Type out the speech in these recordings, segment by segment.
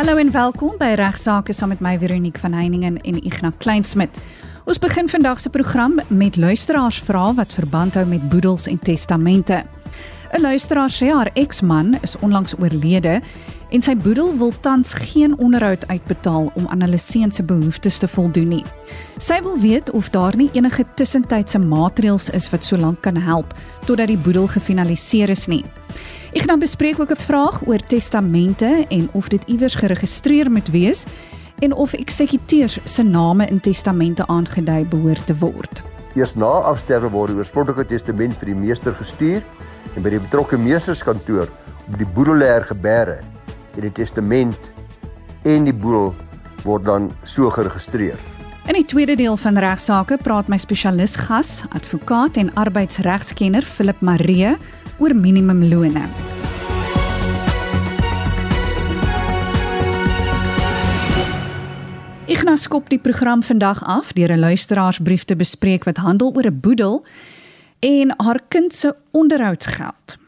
Hallo en welkom by Regsake saam met my Veronique van Heiningen en Ignas Kleinsmid. Ons begin vandag se program met luisteraarsvrae wat verband hou met boedels en testamente. 'n Luisteraar sê haar eksman is onlangs oorlede en sy boedel wil tans geen onderhoud uitbetaal om aan hulle seun se behoeftes te voldoen nie. Sy wil weet of daar nie enige tussentydse maatreëls is wat solank kan help totdat die boedel gefinaliseer is nie. Ek gaan bespreek ook 'n vraag oor testamente en of dit iewers geregistreer moet wees en of eksekuteurs se name in testamente aangedui behoort te word. Eers na afsterwe word die oorspronklike testament vir die meester gestuur en by die betrokke meesterskantoor op die boedelaar gebeere en die testament en die boedel word dan so geregistreer. In die tweede deel van regsaake praat my spesialis gas, advokaat en arbeidsregskenner Philip Maree oor minimumlone. Ignas skop die program vandag af deur 'n luisteraarsbrief te bespreek wat handel oor 'n boedel en haar kind se onderhoudsgeld.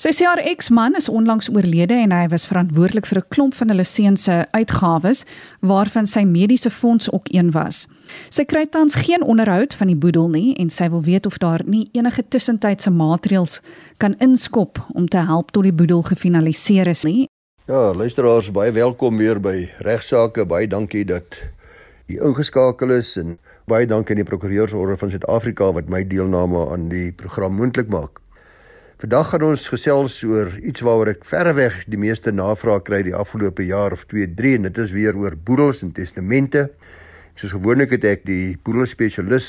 Sy sê haar eksman is onlangs oorlede en hy was verantwoordelik vir 'n klomp van hulle seun se uitgawes waarvan sy mediese fonds ook een was. Sy kry tans geen onderhoud van die boedel nie en sy wil weet of daar nie enige tussentydse maatreëls kan inskop om te help tot die boedel gefinaliseer is nie. Ja, luisteraars, baie welkom weer by Regsake. Baie dankie dat u ingeskakel is en baie dankie aan die Prokureursorde van Suid-Afrika wat my deelname aan die program moontlik maak. Vandag gaan ons gesels oor iets waaroor ek verreweg die meeste navrae kry die afgelope jaar of 2, 3 en dit is weer oor boedels en testamente. Soos gewoonlik het ek die boedelspesialis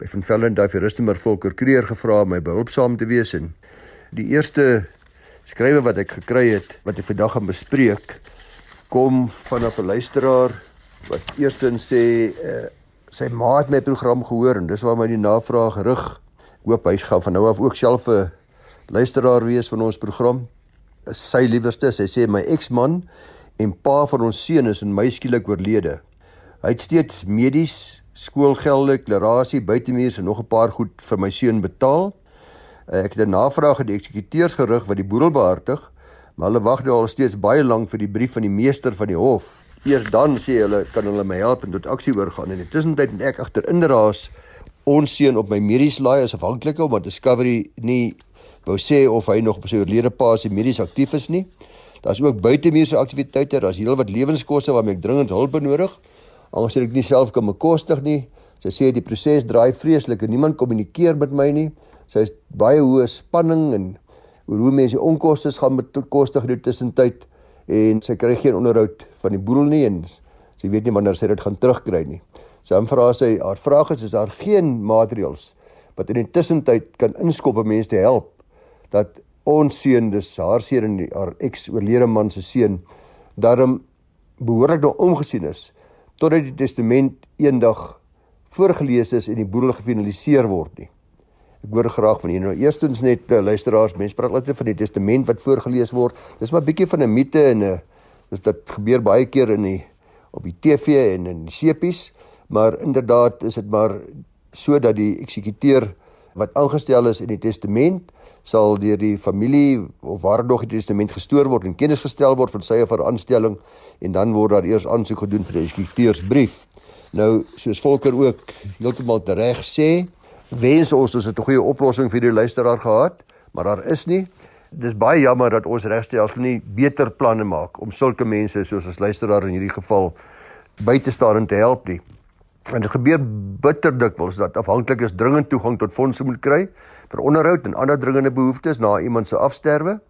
by Van Velden Davirustemer Volker Kreer gevra om my behulpsaam te wees en die eerste skrywe wat ek gekry het wat ek vandag gaan bespreek kom van 'n luisteraar wat eerstens sê uh, sy ma het my program gehoor en dis waar my die navraag. Ek hoop hy gaan van nou af ook self 'n luisteraar wees van ons program. Sy liewerste, sy sê my eksman en pa van ons seun is in my skielik oorlede. Hy het steeds medies, skoolgelde, klerasie, buitemuurs en nog 'n paar goed vir my seun betaal. Ek het 'n navraag aan die eksekuteurs gerig wat die boedel behartig, maar hulle wag nou al steeds baie lank vir die brief van die meester van die hof. Eers dan sê hulle kan hulle my help en tot aksie oorgaan en intussen tyd ek agter inderdaas ons seun op my mediese laai is afhanklike omdat Discovery nie wou sê of hy nog op sy oorlede pa se medies aktief is nie. Daar's ook buitemuurse aktiwiteite, daar's heelwat lewenskoste waarmee ek dringend hulp benodig. Aangesien ek nie self kan bekostig nie. Sy sê die proses draai vreeslik en niemand kommunikeer met my nie. Sy is baie hoë spanning en oor hoe mense onkoste gaan met kostig die tussentyd en sy kry geen onderhoud van die boedel nie en sy weet nie wanneer sy dit gaan terugkry nie. So, vra sy haar vraag is is daar geen maatreëls wat in die tussentyd kan inskop om mense te help dat ons seun dis haar seun en haar ex oorlede man se seun daarom behoorlik nou omgesien is totdat die testament eendag voorgeles is en die boedel gefinaliseer word nie. Ek hoor graag van julle. Nou eerstens net uh, luisteraars, mense praat altyd van die testament wat voorgeles word. Dis maar bietjie van 'n mite en 'n uh, dis dit gebeur baie keer in die op die TV en in die sepies, maar inderdaad is dit maar sodat die eksekuteur wat aangestel is in die testament sal deur die familie of waar nog die testament gestoor word en kennis gestel word van sy of haar aanstelling en dan word daar eers aansoek gedoen vir die eksekuteursbrief. Nou soos Volker ook heeltemal reg sê, wens ons ons het 'n goeie oplossing vir die luisteraar gehad, maar daar is nie. Dis baie jammer dat ons regstelsel nie beter planne maak om sulke mense soos ons luisteraar in hierdie geval by te staan en te help nie. Want dit gebeur bitter dikwels dat afhanklikes dringend toegang tot fondse moet kry vir onderhoud en ander dringende behoeftes na iemand se afsterwe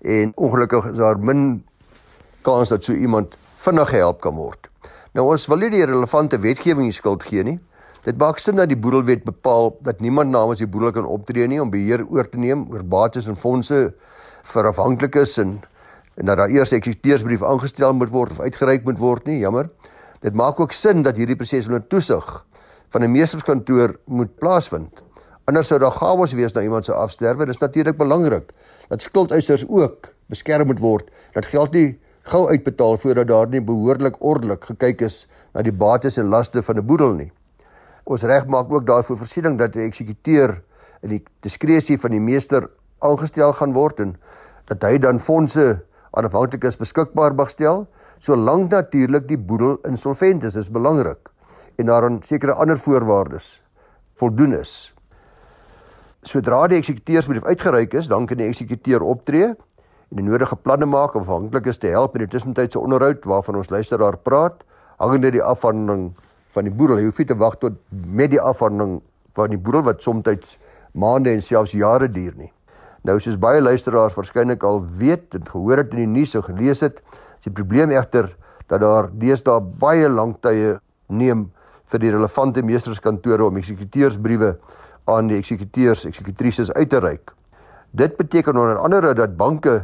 en ongelukkig is daar min kans dat so iemand vinnig gehelp kan word. Nou ons wil nie die relevante wetgewing skuld gee nie. Dit maak sin dat die boedelwet bepaal dat niemand namens die boedel kan optree nie om beheer oor te neem oor bates en fondse vir afhanklikes en en dat daar eers 'n eksekuteursbrief aangestel moet word of uitgereik moet word nie, jammer. Dit maak ook sin dat hierdie proses onder toesig van 'n meesterskantoor moet plaasvind. Anders sou daar gawes wees na iemand se afsterwe. Dit is natuurlik belangrik dat skuldeisers ook beskerm moet word. Dat geld nie gou uitbetaal voordat daar nie behoorlik ordelik gekyk is na die bates en laste van 'n boedel nie. Ons reg maak ook daarvoor voorsiening dat die eksekuteur in die diskresie van die meester aangestel gaan word en dat hy dan fondse aanafhanklik is beskikbaar mag stel, solank natuurlik die boedel insolvent is, is belangrik en daaraan sekere ander voorwaardes voldoen is. Sodra die eksekuteursbrief uitgereik is, dan kan die eksekuteur optree en die nodige planne maak om afhanklik is te help in die tussentydse onderhoud waarvan ons luisteraar praat, hangende die afhandeling van die boedel. Jy hoef nie te wag tot met die afhandeling van die boedel wat soms maande en selfs jare duur nie. Nou soos baie luisteraars waarskynlik al weet en gehoor het in die nuus en gelees het, is die probleem egter dat daar deesdae baie lank tye neem vir die relevante meesterskantore om eksekuteursbriewe aan die eksekuteurs, eksekutrises uit te reik. Dit beteken onder andere dat banke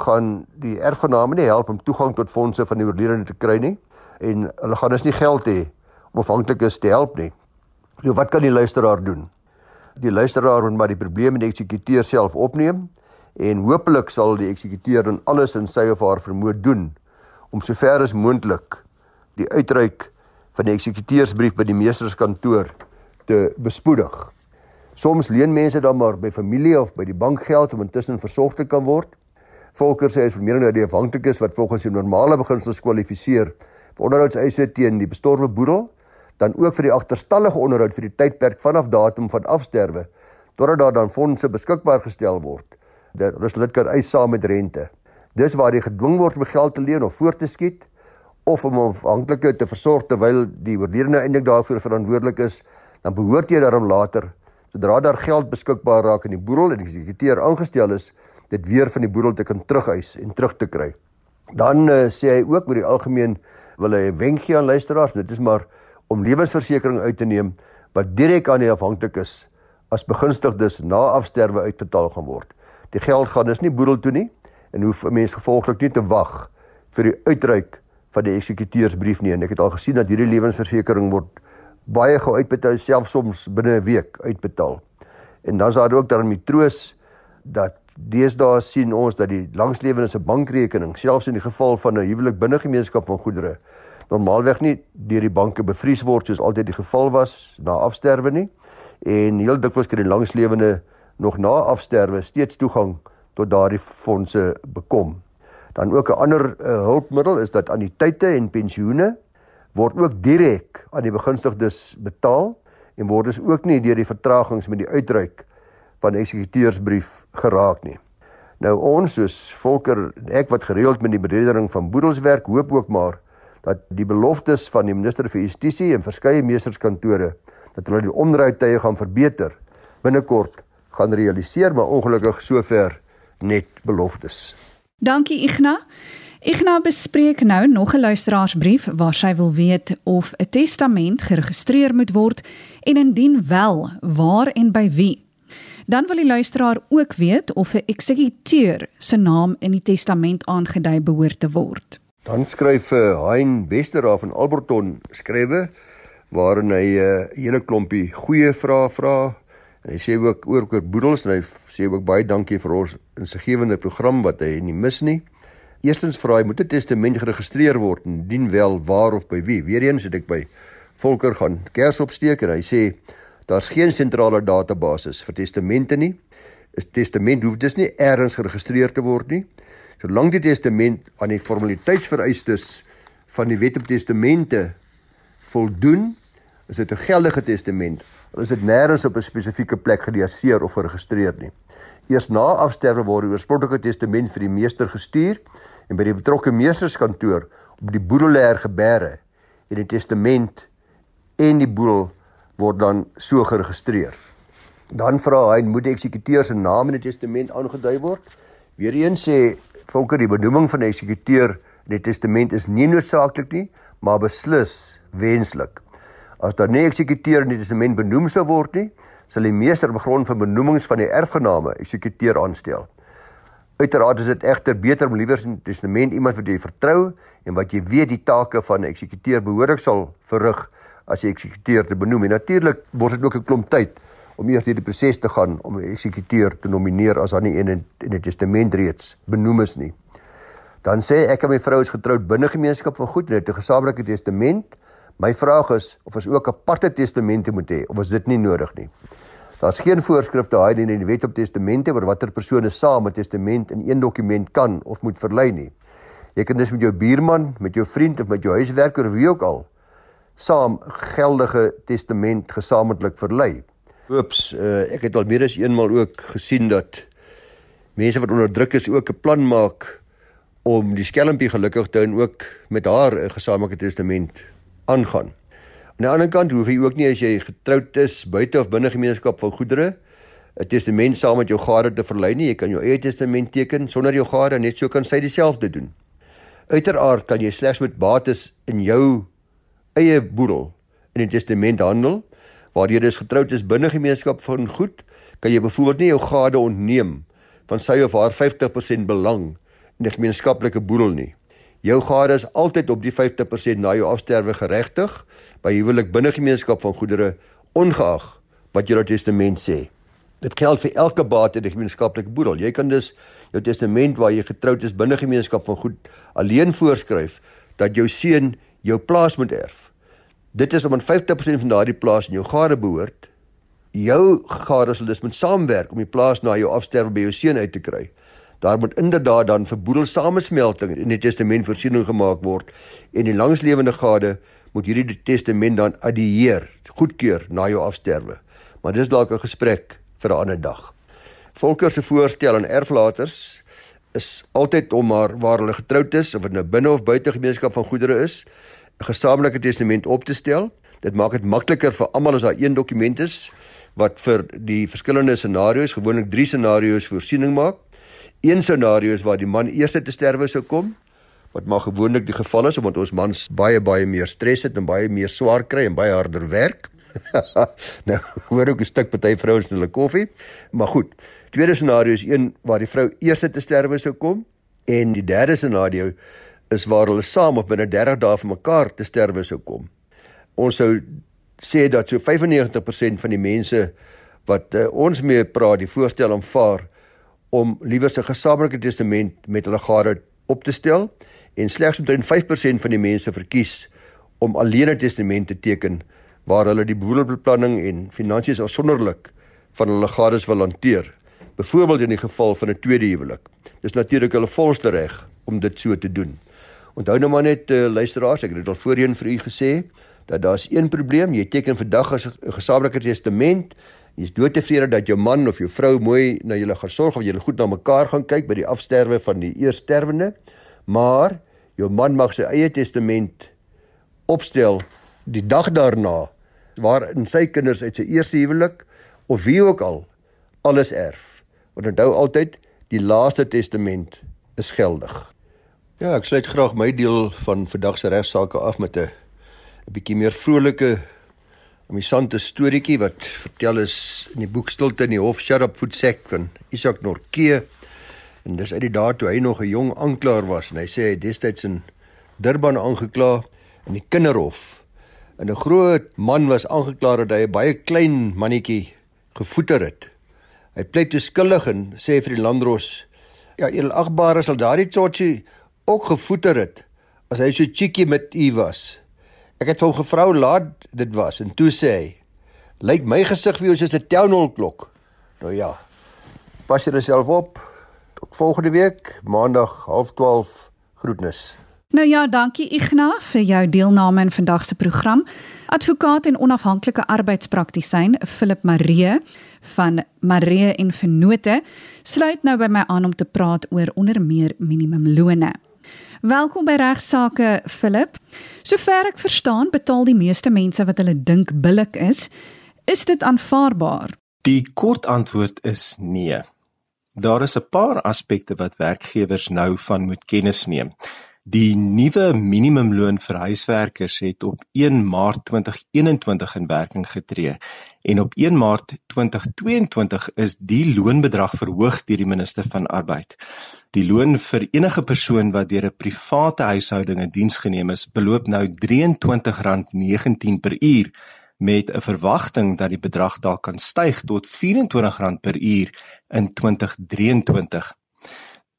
gaan die erfgename nie help om toegang tot fondse van die oorledene te kry nie en hulle gaan dus nie geld hê om afhanklikes te help nie. So wat kan die luisteraar doen? Die luisteraar moet maar die probleem met die eksekuteur self opneem en hopelik sal die eksekuteur dan alles in sy of haar vermoë doen om sover as moontlik die uitreik van die eksekuteursbrief by die meesterskantoor te bespoedig. Soms leen mense dan maar by familie of by die bank geld om intussen versorg te kan word. Volker sê hy is vermeerder dat die afhanklikes wat volgens die normale beginsels kwalifiseer vir onderhoudseise teen die bestorwe boedel, dan ook vir die agterstallige onderhoud vir die tydperk vanaf datum van afsterwe totdat daar dan fondse beskikbaar gestel word. Dat hulle dit kan eis saam met rente. Dis waar jy gedwing word om geld te leen of voor te skiet of om afhanklike te versorg terwyl die oorledene eintlik daarvoor verantwoordelik is, dan behoort jy daarom later sodra daar geld beskikbaar raak in die boedel en die eksekuteur aangestel is, dit weer van die boedel te kan terugeis en terug te kry. Dan uh, sê hy ook oor die algemeen wil hy 'n wenk gee aan luisteraars, dit is maar om lewensversekering uit te neem wat direk aan die afhanklikes as begunstigdes na afsterwe uitbetaal gaan word. Die geld gaan dus nie boedel toe nie en hoef 'n mens gevolglik nie te wag vir die uitreik van die eksekuteursbrief nie. En ek het al gesien dat hierdie lewensversekering word baie gou uitbetaal selfs soms binne 'n week uitbetaal. En dan is daar ook dan die troos dat deesdae sien ons dat die langslewende bankrekening selfs in die geval van 'n huwelik binne gemeenskap van goedere normaalweg nie deur die banke bevries word soos altyd die geval was na afsterwe nie. En heel dikwels kan die langslewende nog na afsterwe steeds toegang tot daardie fondse bekom. Dan ook 'n ander uh, hulpmiddel is dat anniteite en pensioene word ook direk aan die begunstigdes betaal en word dus ook nie deur die vertragings met die uitreik van eksekuteursbrief geraak nie. Nou ons soos Volker en ek wat gereeld met die beredering van boedels werk, hoop ook maar dat die beloftes van die minister vir justisie en verskeie meesterskantore dat hulle die omdraaitye gaan verbeter binnekort gaan realiseer, maar ongelukkig sover net beloftes. Dankie Ignas. Ignas bespreek nou nog 'n luisteraarsbrief waar sy wil weet of 'n testament geregistreer moet word en indien wel, waar en by wie. Dan wil die luisteraar ook weet of 'n eksekuteur se naam in die testament aangedui behoort te word. Dan skryf uh, Hein Westera van Alberton skrywe waarin hy 'n uh, hele klompie goeie vrae vra en hy sê ook oor oor boedels en hy sê ook baie dankie vir ons insiggewende program wat hy nie mis nie. Eerstens vra hy moet 'n testament geregistreer word en dien wel waar of by wie. Weereens het ek by Volker gaan kers opsteek en hy sê daar's geen sentrale database vir testamente nie. 'n Testament hoef dus nie eers geregistreer te word nie. Solank die testament aan die formaliteitsvereistes van die wet op testamente voldoen, is dit 'n geldige testament. Is dit nêrens op 'n spesifieke plek gedeaseer of geregistreer nie. Eers na afsterwe word die oorspronklike testament vir die meester gestuur en by die betrokke meesterskantoor op die boedelaar gebeere en die testament en die boedel word dan so geregistreer. Dan vra hy moet die eksekuteur se naam in die testament aangedui word. Weereens sê volker die benoeming van die eksekuteur in die testament is nie noodsaaklik nie, maar beslis wenslik. As daar nie eksekuteur in die testament benoem sou word nie, sal die meester op grond van benoemings van die erfgename eksekuteur aanstel. Uiteraard is dit egter beter om liewer in die testament iemand wat jy vertrou en wat jy weet die take van 'n eksekuteur behoorlik sal verrig as jy eksekuteur te benoem. En natuurlik word dit ook 'n klomp tyd om eers hierdie proses te gaan om 'n eksekuteur te nomineer as daar nie een in, die testament reeds benoem is nie. Dan sê ek en my vrou is getroud binne gemeenskap van goed en het 'n gesamentlike testament. My vraag is of ons ook aparte testamente moet hê of is dit nie nodig nie? Daar's geen voorskrifte daai in die Wet op Testamente oor watter persone saam 'n testament in een dokument kan of moet verlei nie. Jy kan dus met jou buurman, met jou vriend of met jou huiswerker of wie ook al saam geldige testament gesamentlik verlei. Oeps, uh, ek het al meer as eenmal ook gesien dat mense wat onder druk is ook 'n plan maak om die skelmpie gelukkig te hou en ook met haar 'n gesamentlike testament aangaan. Aan die ander kant hoef jy ook nie as jy getroud is buite of binne gemeenskap van goedere 'n testament saam met jou gade te verlei nie. Jy kan jou eie testament teken sonder jou gade net so kan sy dieselfde doen. Uiteraard kan jy slegs met bates in jou eie boedel in die testament handel waar jy dus getroud is binne gemeenskap van goed, kan jy byvoorbeeld nie jou gade ontneem van sy of haar 50% belang in die gemeenskaplike boedel nie. Jou gade is altyd op die 50% na jou afsterwe geregtig by huwelik binne gemeenskap van goedere ongeag wat jou testament sê. Dit geld vir elke bate in die gemeenskaplike boedel. Jy kan dus jou testament waar jy getroud is binne gemeenskap van goed alleen voorskryf dat jou seun jou plaas moet erf. Dit is om aan 50% van daardie plaas in jou gade behoort. Jou gade sal dus moet saamwerk om die plaas na jou afsterwe by jou seun uit te kry. Daar moet inderdaad dan vir boedelsamesmelting in die testament voorsiening gemaak word en die langslewende gade moet hierdie testament dan adieer, goedkeur na jou afsterwe. Maar dis dalk 'n gesprek vir 'n ander dag. Volker se voorstel aan erflaters is altyd om maar waar hulle getroud is of dit nou binne of buite gemeenskap van goedere is, 'n gesamentlike testament op te stel. Dit maak dit makliker vir almal as daar een dokument is wat vir die verskillende scenario's, gewoonlik 3 scenario's voorsiening maak. Een scenario is waar die man eers te sterwe sou kom, wat maar gewoonlik die geval is omdat ons mans baie baie meer stres het en baie meer swaar kry en baie harder werk. nou, hoor ook 'n stuk party vrouens hulle koffie. Maar goed. Tweede scenario is een waar die vrou eers te sterwe sou kom en die derde scenario is waar hulle saam of binne 30 dae van mekaar te sterwe sou kom. Ons sou sê dat so 95% van die mense wat uh, ons mee praat, die voorstel aanvaar om liewer 'n gesamentlike testament met hulle gade op te stel en slegs omtrent 5% van die mense verkies om alleen 'n testament te teken waar hulle die boedelbeplanning en finansies afsonderlik van hulle gades wil hanteer. Byvoorbeeld in die geval van 'n tweede huwelik. Dis natuurlik hulle volste reg om dit so te doen. Onthou nou maar net uh, luisteraars, ek het dit al voorheen vir u gesê dat daar's een probleem, jy teken vandag 'n gesamentlike testament, jy's doodtevrede dat jou man of jou vrou mooi na julle gaan sorg of julle goed na mekaar gaan kyk by die afsterwe van die eersterwende, maar jou man mag sy eie testament opstel die dag daarna waarin sy kinders uit sy eerste huwelik of wie ook al alles erf. Want onthou altyd, die laaste testament is geldig. Ja, ek sluit graag my deel van vandag se regsaake af met 'n 'n bietjie meer vrolike amusante storieetjie wat vertel is in die boek Stilte in die Hof Shut Up Food Sack van Isak Norke. En dis uit die dae toe hy nog 'n jong aanklaer was en hy sê hy destyds in Durban aangekla in die kinderhof. En 'n groot man was aangekla dat hy 'n baie klein mannetjie gevoeter het. Hy pleit te skuldig en sê vir die landros: "Ja, edelagbare sal daardie tsotsie ook gevoeter het as hy so cheeky met u was. Ek het hom gevra laat dit was en toe sê hy: "Lyk my gesig vir jou soos 'n town hall klok." Nou ja. Pas jouself op. Tot volgende week, maandag 12:30 groetnis. Nou ja, dankie Ignas vir jou deelname in vandag se program. Advokaat en onafhanklike arbeidspraktisyn Philip Maree van Maree en Vennote sluit nou by my aan om te praat oor onder meer minimumlone. Welkom by regsaake Philip. Sover ek verstaan, betaal die meeste mense wat hulle dink billik is. Is dit aanvaarbaar? Die kort antwoord is nee. Daar is 'n paar aspekte wat werkgewers nou van moet kennis neem. Die nuwe minimumloon vir huiswerkers het op 1 Maart 2021 in werking getree en op 1 Maart 2022 is die loonbedrag verhoog deur die minister van Arbeid. Die loon vir enige persoon wat deur 'n private huishouding in diens geneem is, beloop nou R23.19 per uur met 'n verwagting dat die bedrag dalk kan styg tot R24 per uur in 2023.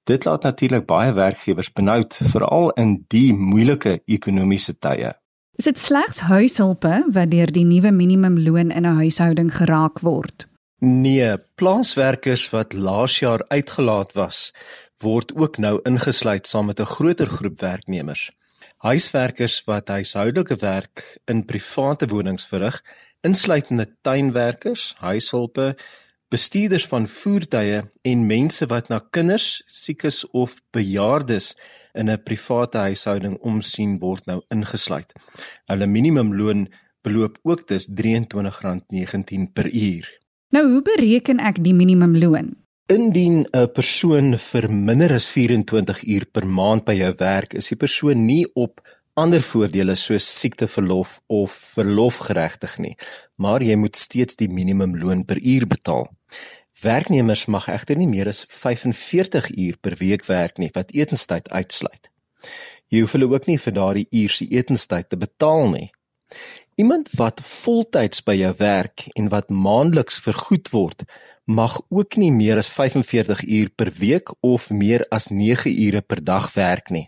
Dit laat natuurlik baie werkgewers benoud, veral in die moeilike ekonomiese tye. Is dit slegs huishulpe wat deur die nuwe minimumloon in 'n huishouding geraak word? Nee, plaaswerkers wat laas jaar uitgelaat was, word ook nou ingesluit saam met 'n groter groep werknemers. Huiswerkers wat huishoudelike werk in private wonings verrig, insluitende tuinwerkers, huishulpe, bestuurders van voertuie en mense wat na kinders, siekes of bejaardes in 'n private huishouding omsien word nou ingesluit. Hulle minimumloon beloop ook dus R23.19 per uur. Nou hoe bereken ek die minimumloon? Indien 'n persoon vir minder as 24 uur per maand by jou werk, is die persoon nie op ander voordele soos siekteverlof of verlof geregtig nie, maar jy moet steeds die minimumloon per uur betaal. Werknemers mag egter nie meer as 45 uur per week werk nie wat etenstyd uitsluit. Jy hoef hulle ook nie vir daardie uur se etenstyd te betaal nie. Iemand wat voltyds by jou werk en wat maandeliks vergoed word, mag ook nie meer as 45 uur per week of meer as 9 ure per dag werk nie.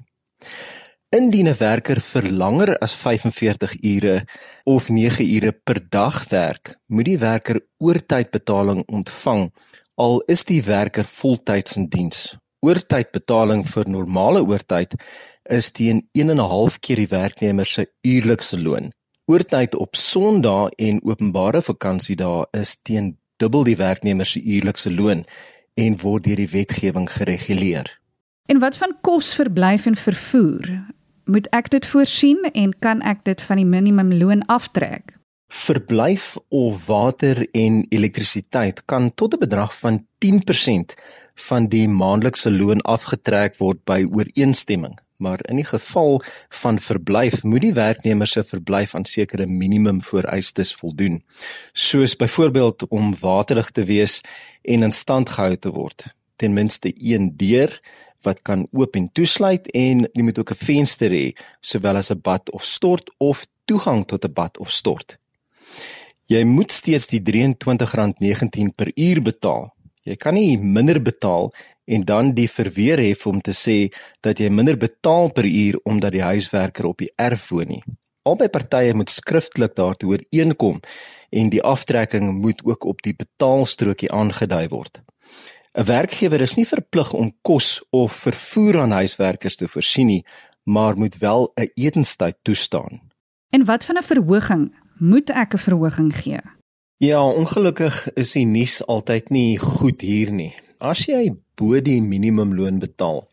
Indien 'n werker vir langer as 45 ure of 9 ure per dag werk, moet die werker oortydbetaling ontvang al is die werker voltyds in diens. Oortydbetaling vir normale oortyd is teen 1 en 'n half keer die werknemer se uurlikse loon. Oortyd op Sondae en openbare vakansiedae is teen dubbel die werknemer se uurlikse loon en word deur die wetgewing gereguleer. En wat van kos, verblyf en vervoer? Moet ek dit voorsien en kan ek dit van die minimumloon aftrek? Verblyf of water en elektrisiteit kan tot 'n bedrag van 10% van die maandelikse loon afgetrek word by ooreenstemming. Maar in die geval van verblyf moet die werknemer se verblyf aan sekere minimum vereistes voldoen. Soos byvoorbeeld om waterlig te wees en in stand gehou te word. Ten minste een deur wat kan oop en toesluit en jy moet ook 'n venster hê sowel as 'n bad of stort of toegang tot 'n bad of stort. Jy moet steeds die R23.19 per uur betaal. Jy kan nie minder betaal en dan die verweer hê om te sê dat jy minder betaal per uur omdat die huiswerker op die erf woon nie. Albei partye moet skriftelik daartoe ooreenkom en die aftrekking moet ook op die betaalstrokie aangedui word. 'n Werkgewer is nie verplig om kos of vervoer aan huiswerkers te voorsien nie, maar moet wel 'n etenstyd toestaan. En wat van 'n verhoging? Moet ek 'n verhoging gee? Ja, ongelukkig is die nuus altyd nie goed hier nie. As jy bo die minimumloon betaal,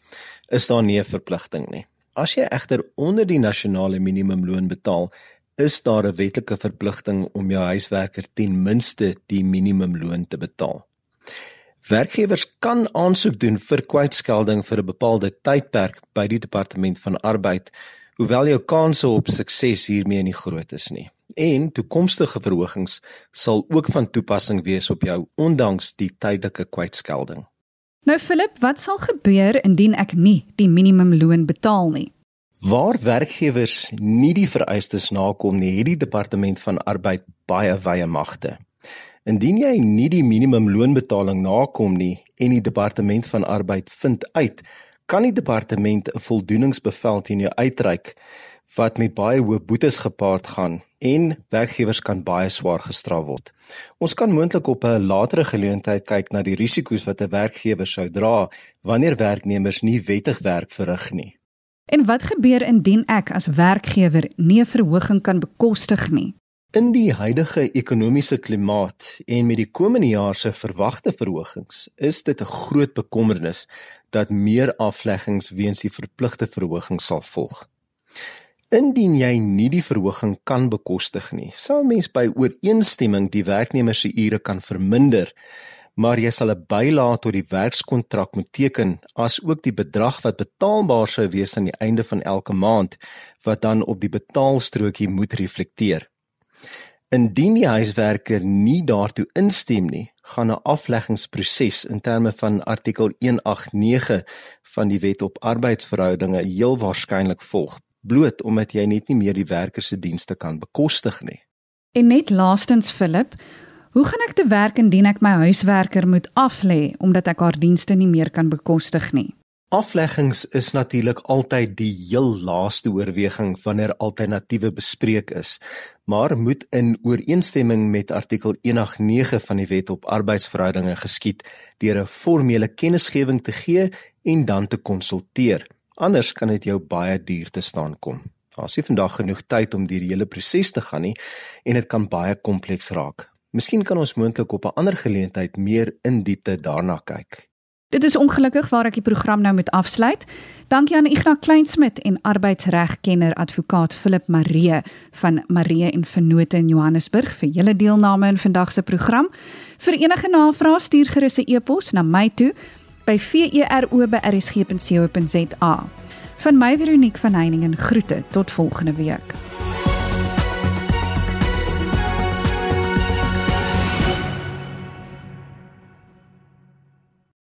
is daar nie 'n verpligting nie. As jy egter onder die nasionale minimumloon betaal, is daar 'n wetlike verpligting om jou huiswerker ten minste die minimumloon te betaal. Werkgewers kan aansoek doen vir kwytskelding vir 'n bepaalde tydperk by die departement van arbeid, hoewel jou kanse op sukses hiermee nie groot is nie. En toekomstige verhogings sal ook van toepassing wees op jou ondanks die tydelike kwytskelding. Nou Philip, wat sal gebeur indien ek nie die minimumloon betaal nie? Waar werkgewers nie die vereistes nakom nie, het die departement van arbeid baie wye magte. Indien jy nie die minimumloonbetaling nakom nie en die departement van arbeid vind uit, kan die departement 'n voldoeningsbevel teen jou uitreik wat met baie hoë boetes gepaard gaan en werkgewers kan baie swaar gestraf word. Ons kan moontlik op 'n latere geleentheid kyk na die risiko's wat 'n werkgewer sou dra wanneer werknemers nie wettig werk verrig nie. En wat gebeur indien ek as werkgewer nie 'n verhoging kan bekostig nie? In die huidige ekonomiese klimaat en met die komende jaar se verwagte verhogings, is dit 'n groot bekommernis dat meer afleggings weens die verpligte verhoging sal volg. Indien jy nie die verhoging kan bekostig nie, sou 'n mens by ooreenstemming die werknemer se ure kan verminder, maar jy sal 'n bylaat tot die werkskontrak moet teken as ook die bedrag wat betaalbaar sou wees aan die einde van elke maand wat dan op die betaalstrokie moet reflekteer. Indien die huiswerker nie daartoe instem nie, gaan 'n afleggingsproses in terme van artikel 189 van die Wet op Arbeidsverhoudinge heel waarskynlik volg, bloot omdat jy net nie meer die werker se dienste kan bekostig nie. En net laastens Philip, hoe gaan ek te werk indien ek my huiswerker moet aflê omdat ek haar dienste nie meer kan bekostig nie? Afleggings is natuurlik altyd die heel laaste oorweging wanneer alternatiewe bespreek is, maar moet in ooreenstemming met artikel 189 van die Wet op Arbeidsverhoudinge geskied deur 'n formele kennisgewing te gee en dan te konsulteer. Anders kan dit jou baie duur te staan kom. Daar's nie vandag genoeg tyd om deur die hele proses te gaan nie en dit kan baie kompleks raak. Miskien kan ons moontlik op 'n ander geleentheid meer in diepte daarna kyk. Dit is ongelukkig waar ek die program nou moet afsluit. Dankie aan Ignas Kleinsmid en arbeidsregkenner advokaat Philip Maree van Maree en Vennote in Johannesburg vir julle deelname in vandag se program. Vir enige navrae stuur gerus 'n e-pos na my toe by vero@rsg.co.za. Van my Veronique van Heiningen groete tot volgende week.